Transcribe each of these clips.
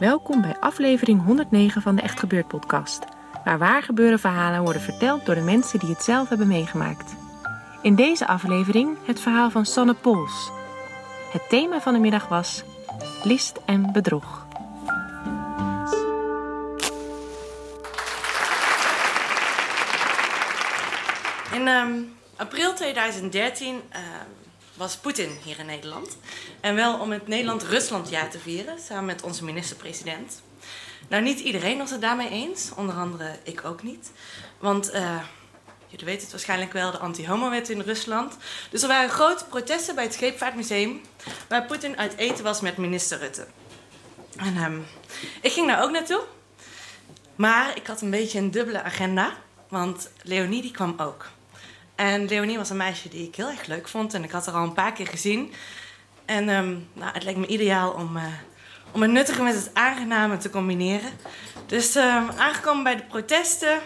Welkom bij aflevering 109 van de Echt Gebeurd podcast, waar waar gebeurde verhalen worden verteld door de mensen die het zelf hebben meegemaakt. In deze aflevering het verhaal van Sanne Pols. Het thema van de middag was list en bedrog. In um, april 2013 uh, was Poetin hier in Nederland. En wel om het Nederland-Ruslandjaar te vieren, samen met onze minister-president. Nou, niet iedereen was het daarmee eens, onder andere ik ook niet. Want uh, jullie weten het waarschijnlijk wel, de anti-homo-wet in Rusland. Dus er waren grote protesten bij het Scheepvaartmuseum, waar Poetin uit eten was met minister Rutte. En um, ik ging daar ook naartoe. Maar ik had een beetje een dubbele agenda, want Leonie die kwam ook. En Leonie was een meisje die ik heel erg leuk vond. En ik had haar al een paar keer gezien. En um, nou, het leek me ideaal om, uh, om het nuttige met het aangename te combineren. Dus um, aangekomen bij de protesten.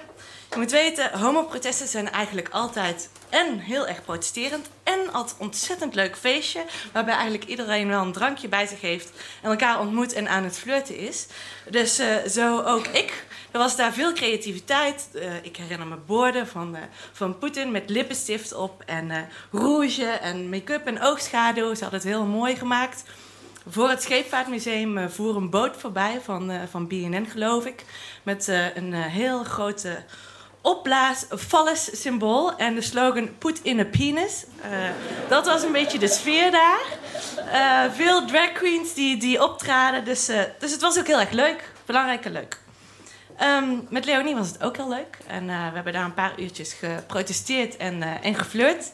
Je moet weten, homoprotesten zijn eigenlijk altijd en heel erg protesterend en altijd ontzettend leuk feestje. Waarbij eigenlijk iedereen wel een drankje bij zich heeft en elkaar ontmoet en aan het flirten is. Dus uh, zo ook ik. Er was daar veel creativiteit. Uh, ik herinner me borden van, uh, van Poetin met lippenstift op en rouge en make-up en oogschaduw. Ze hadden het heel mooi gemaakt. Voor het Scheepvaartmuseum voer een boot voorbij van, van BNN, geloof ik. Met een heel grote opblaas phallus symbool en de slogan put in a penis. Uh, dat was een beetje de sfeer daar. Uh, veel drag queens die, die optraden, dus, uh, dus het was ook heel erg leuk. Belangrijk en leuk. Um, met Leonie was het ook heel leuk. En we hebben daar een paar uurtjes geprotesteerd en, en geflirt.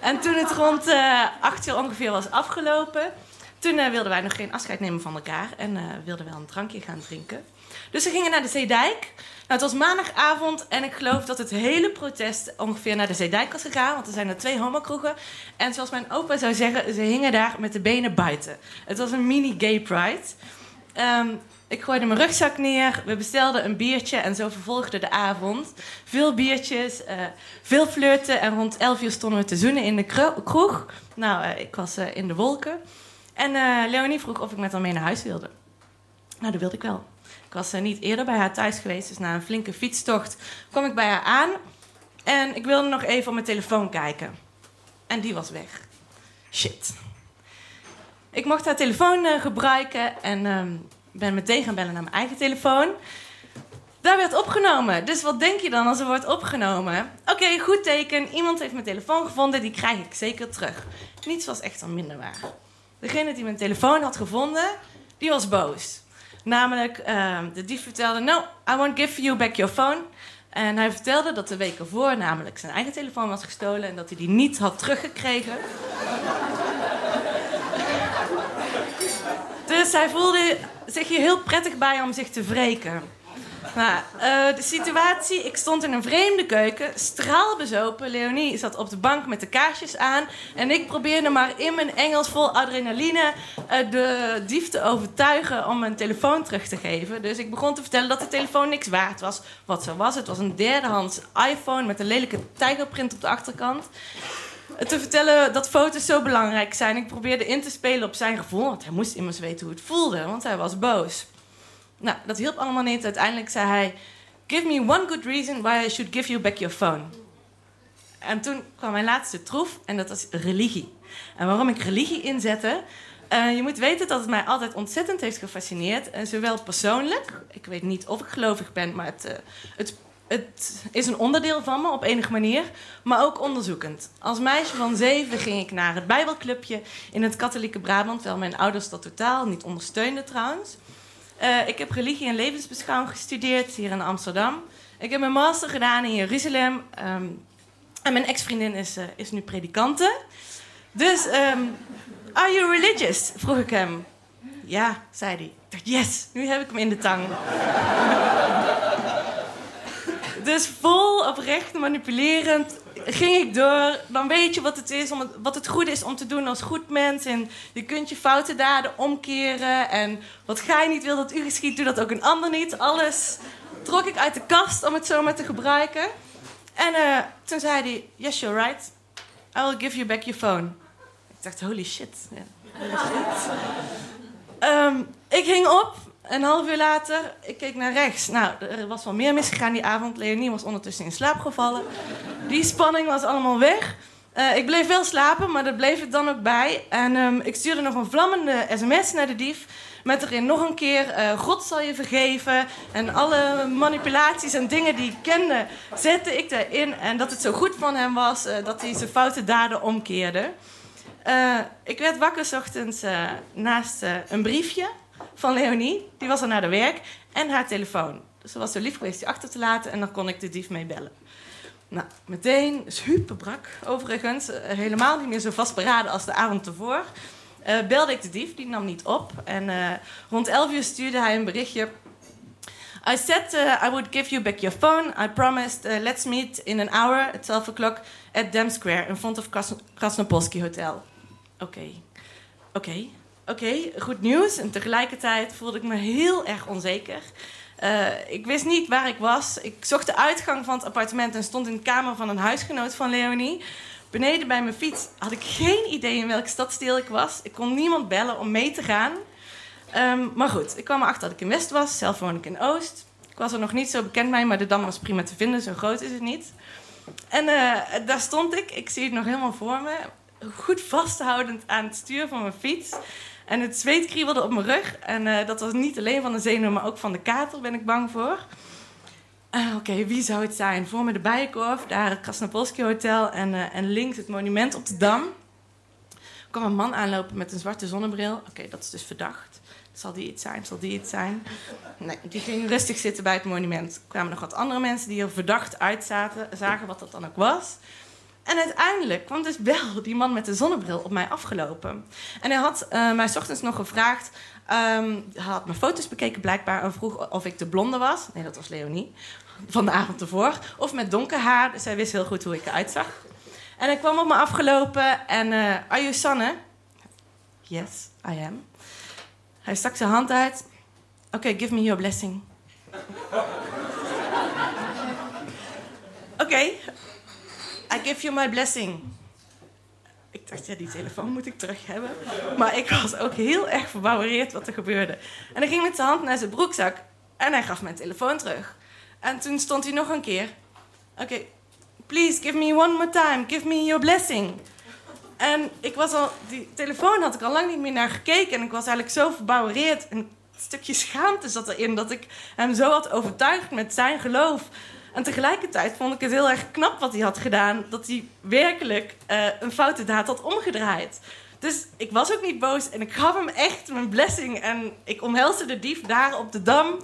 En toen het rond acht uur ongeveer was afgelopen... toen wilden wij nog geen afscheid nemen van elkaar... en wilden wel een drankje gaan drinken. Dus we gingen naar de Zeedijk... Nou, het was maandagavond en ik geloof dat het hele protest ongeveer naar de Zeedijk was gegaan. Want er zijn er twee homokroegen. En zoals mijn opa zou zeggen, ze hingen daar met de benen buiten. Het was een mini gay pride. Um, ik gooide mijn rugzak neer, we bestelden een biertje en zo vervolgde de avond. Veel biertjes, uh, veel flirten en rond 11 uur stonden we te zoenen in de kroeg. Nou, ik was in de wolken. En Leonie vroeg of ik met haar mee naar huis wilde. Nou, dat wilde ik wel. Ik was uh, niet eerder bij haar thuis geweest, dus na een flinke fietstocht kwam ik bij haar aan. En ik wilde nog even op mijn telefoon kijken. En die was weg. Shit. Ik mocht haar telefoon uh, gebruiken en uh, ben meteen gaan bellen naar mijn eigen telefoon. Daar werd opgenomen. Dus wat denk je dan als er wordt opgenomen? Oké, goed teken. Iemand heeft mijn telefoon gevonden, die krijg ik zeker terug. Niets was echt al minder waar. Degene die mijn telefoon had gevonden, die was boos. Namelijk, uh, de dief vertelde: No, I won't give you back your phone. En hij vertelde dat de week ervoor namelijk zijn eigen telefoon was gestolen en dat hij die niet had teruggekregen. dus hij voelde zich hier heel prettig bij om zich te wreken. Nou, uh, de situatie, ik stond in een vreemde keuken, straalbezopen. Leonie zat op de bank met de kaarsjes aan. En ik probeerde maar in mijn Engels vol adrenaline uh, de dief te overtuigen om mijn telefoon terug te geven. Dus ik begon te vertellen dat de telefoon niks waard was. Wat zo was, het was een derdehands iPhone met een lelijke tijgerprint op de achterkant te vertellen dat foto's zo belangrijk zijn. Ik probeerde in te spelen op zijn gevoel, want hij moest immers weten hoe het voelde, want hij was boos. Nou, dat hielp allemaal niet. Uiteindelijk zei hij: Give me one good reason why I should give you back your phone. En toen kwam mijn laatste troef en dat was religie. En waarom ik religie inzette. Uh, je moet weten dat het mij altijd ontzettend heeft gefascineerd. En zowel persoonlijk, ik weet niet of ik gelovig ben, maar het, uh, het het is een onderdeel van me op enige manier, maar ook onderzoekend. Als meisje van zeven ging ik naar het Bijbelclubje in het katholieke Brabant, terwijl mijn ouders dat totaal niet ondersteunden trouwens. Uh, ik heb religie en levensbeschouwing gestudeerd hier in Amsterdam. Ik heb mijn master gedaan in Jeruzalem. Um, en mijn ex-vriendin is, uh, is nu predikante. Dus, um, are you religious? vroeg ik hem. Ja, zei hij. Yes, nu heb ik hem in de tang. Dus vol oprecht manipulerend ging ik door. Dan weet je wat het is, om wat het goed is om te doen als goed mens. En je kunt je foute daden omkeren. En wat gij niet wil dat u geschiet, doe dat ook een ander niet. Alles trok ik uit de kast om het zo maar te gebruiken. En uh, toen zei hij, yes, you're right. I will give you back your phone. Ik dacht, holy shit. Um, ik ging op een half uur later, ik keek naar rechts. Nou, er was wel meer misgegaan die avond. Leonie was ondertussen in slaap gevallen. Die spanning was allemaal weg. Uh, ik bleef wel slapen, maar dat bleef het dan ook bij. En um, ik stuurde nog een vlammende sms naar de dief. Met erin nog een keer: uh, God zal je vergeven. En alle manipulaties en dingen die ik kende, zette ik daarin. En dat het zo goed van hem was uh, dat hij zijn foute daden omkeerde. ik werd wakker s ochtends naast een briefje van Leonie. Die was al naar de werk. En haar telefoon. Dus ze was zo lief geweest die achter te laten. En dan kon ik de dief mee bellen. Nou, meteen, super brak overigens. Uh, helemaal niet meer zo vastberaden als de avond ervoor. Uh, belde ik de dief, die nam niet op. En uh, rond 11 uur stuurde hij een berichtje. I said I would give you back your phone. I promised let's meet in an hour at 12 o'clock at Dam Square in front of Kras Krasnopolski Hotel. Oké, oké. Oké, goed nieuws. En tegelijkertijd voelde ik me heel erg onzeker. Uh, ik wist niet waar ik was. Ik zocht de uitgang van het appartement en stond in de kamer van een huisgenoot van Leonie. Beneden bij mijn fiets had ik geen idee in welk stadsdeel ik was. Ik kon niemand bellen om mee te gaan. Um, maar goed, ik kwam erachter dat ik in West was. Zelf woon ik in Oost. Ik was er nog niet zo bekend mee, maar de Dam was prima te vinden. Zo groot is het niet. En uh, daar stond ik. Ik zie het nog helemaal voor me. Goed vasthoudend aan het stuur van mijn fiets. En het zweet kriebelde op mijn rug. En uh, dat was niet alleen van de zenuwen, maar ook van de kater, ben ik bang voor. Uh, Oké, wie zou het zijn? Voor me de Bijenkorf, daar het Krasnopolski Hotel en, uh, en links het monument op de Dam. Er kwam een man aanlopen met een zwarte zonnebril. Oké, dat is dus verdacht. Zal die iets zijn? Zal die iets zijn? Nee, die ging rustig zitten bij het monument. Er kwamen nog wat andere mensen die er verdacht uitzaten, zagen wat dat dan ook was. En uiteindelijk kwam dus wel die man met de zonnebril op mij afgelopen. En hij had uh, mij ochtends nog gevraagd. Um, hij had mijn foto's bekeken blijkbaar en vroeg of ik de blonde was. Nee, dat was Leonie. Van de avond ervoor. Of met donker haar. Dus hij wist heel goed hoe ik eruit zag. En hij kwam op me afgelopen en... Uh, are you Sanne? Yes, I am. Hij stak zijn hand uit. Oké, give me your blessing. Oké, I give you my blessing. Ik dacht, ja, die telefoon moet ik terug hebben. Maar ik was ook heel erg verbouwereerd wat er gebeurde. En hij ging met zijn hand naar zijn broekzak en hij gaf mijn telefoon terug. En toen stond hij nog een keer. Oké, please give me one more time. Give me your blessing. En ik was al, die telefoon had ik al lang niet meer naar gekeken. En ik was eigenlijk zo verbouwereerd. Een stukje schaamte zat erin dat ik hem zo had overtuigd met zijn geloof. En tegelijkertijd vond ik het heel erg knap wat hij had gedaan. Dat hij werkelijk uh, een foute daad had omgedraaid. Dus ik was ook niet boos en ik gaf hem echt mijn blessing. En ik omhelsde de dief daar op de dam.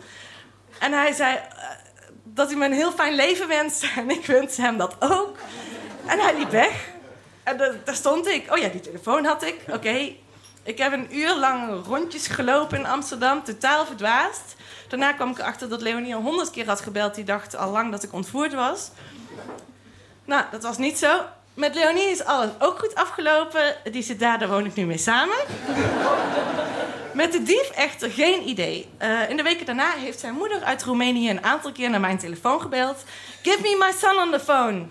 En hij zei uh, dat hij me een heel fijn leven wenste. En ik wens hem dat ook. En hij liep weg. En daar stond ik. Oh ja, die telefoon had ik. Oké. Ik heb een uur lang rondjes gelopen in Amsterdam, totaal verdwaasd. Daarna kwam ik erachter dat Leonie al honderd keer had gebeld. Die dacht al lang dat ik ontvoerd was. Nou, dat was niet zo. Met Leonie is alles ook goed afgelopen. Die zit daar, daar woon ik nu mee samen. Met de dief echter geen idee. Uh, in de weken daarna heeft zijn moeder uit Roemenië een aantal keer naar mijn telefoon gebeld. Give me my son on the phone.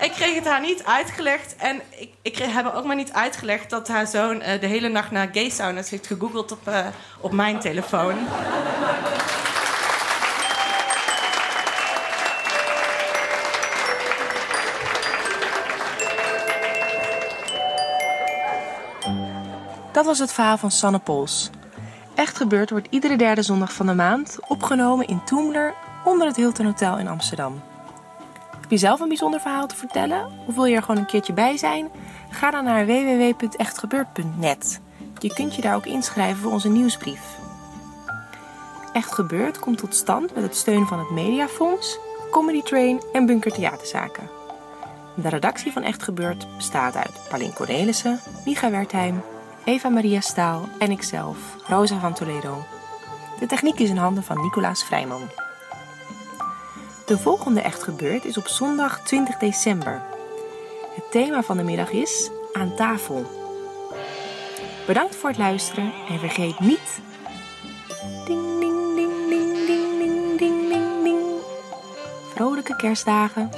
ik kreeg het haar niet uitgelegd. En ik, ik heb ook maar niet uitgelegd dat haar zoon uh, de hele nacht naar gay saunas heeft gegoogeld op, uh, op mijn telefoon. Dat was het verhaal van Sanne Pols. Echt gebeurd wordt iedere derde zondag van de maand, opgenomen in Toomler onder het Hilton Hotel in Amsterdam. Heb je zelf een bijzonder verhaal te vertellen of wil je er gewoon een keertje bij zijn? Ga dan naar www.echtgebeurd.net. Je kunt je daar ook inschrijven voor onze nieuwsbrief. Echt Gebeurd komt tot stand met het steun van het Mediafonds, Comedy Train en Bunker Theaterzaken. De redactie van Echt Gebeurd bestaat uit Paulien Cornelissen, Micha Wertheim, Eva Maria Staal en ikzelf, Rosa van Toledo. De techniek is in handen van Nicolaas Vrijman. De volgende Echt gebeurt is op zondag 20 december. Het thema van de middag is Aan tafel. Bedankt voor het luisteren en vergeet niet. Ding, ding, ding, ding, ding, ding, ding, ding. Vrolijke kerstdagen.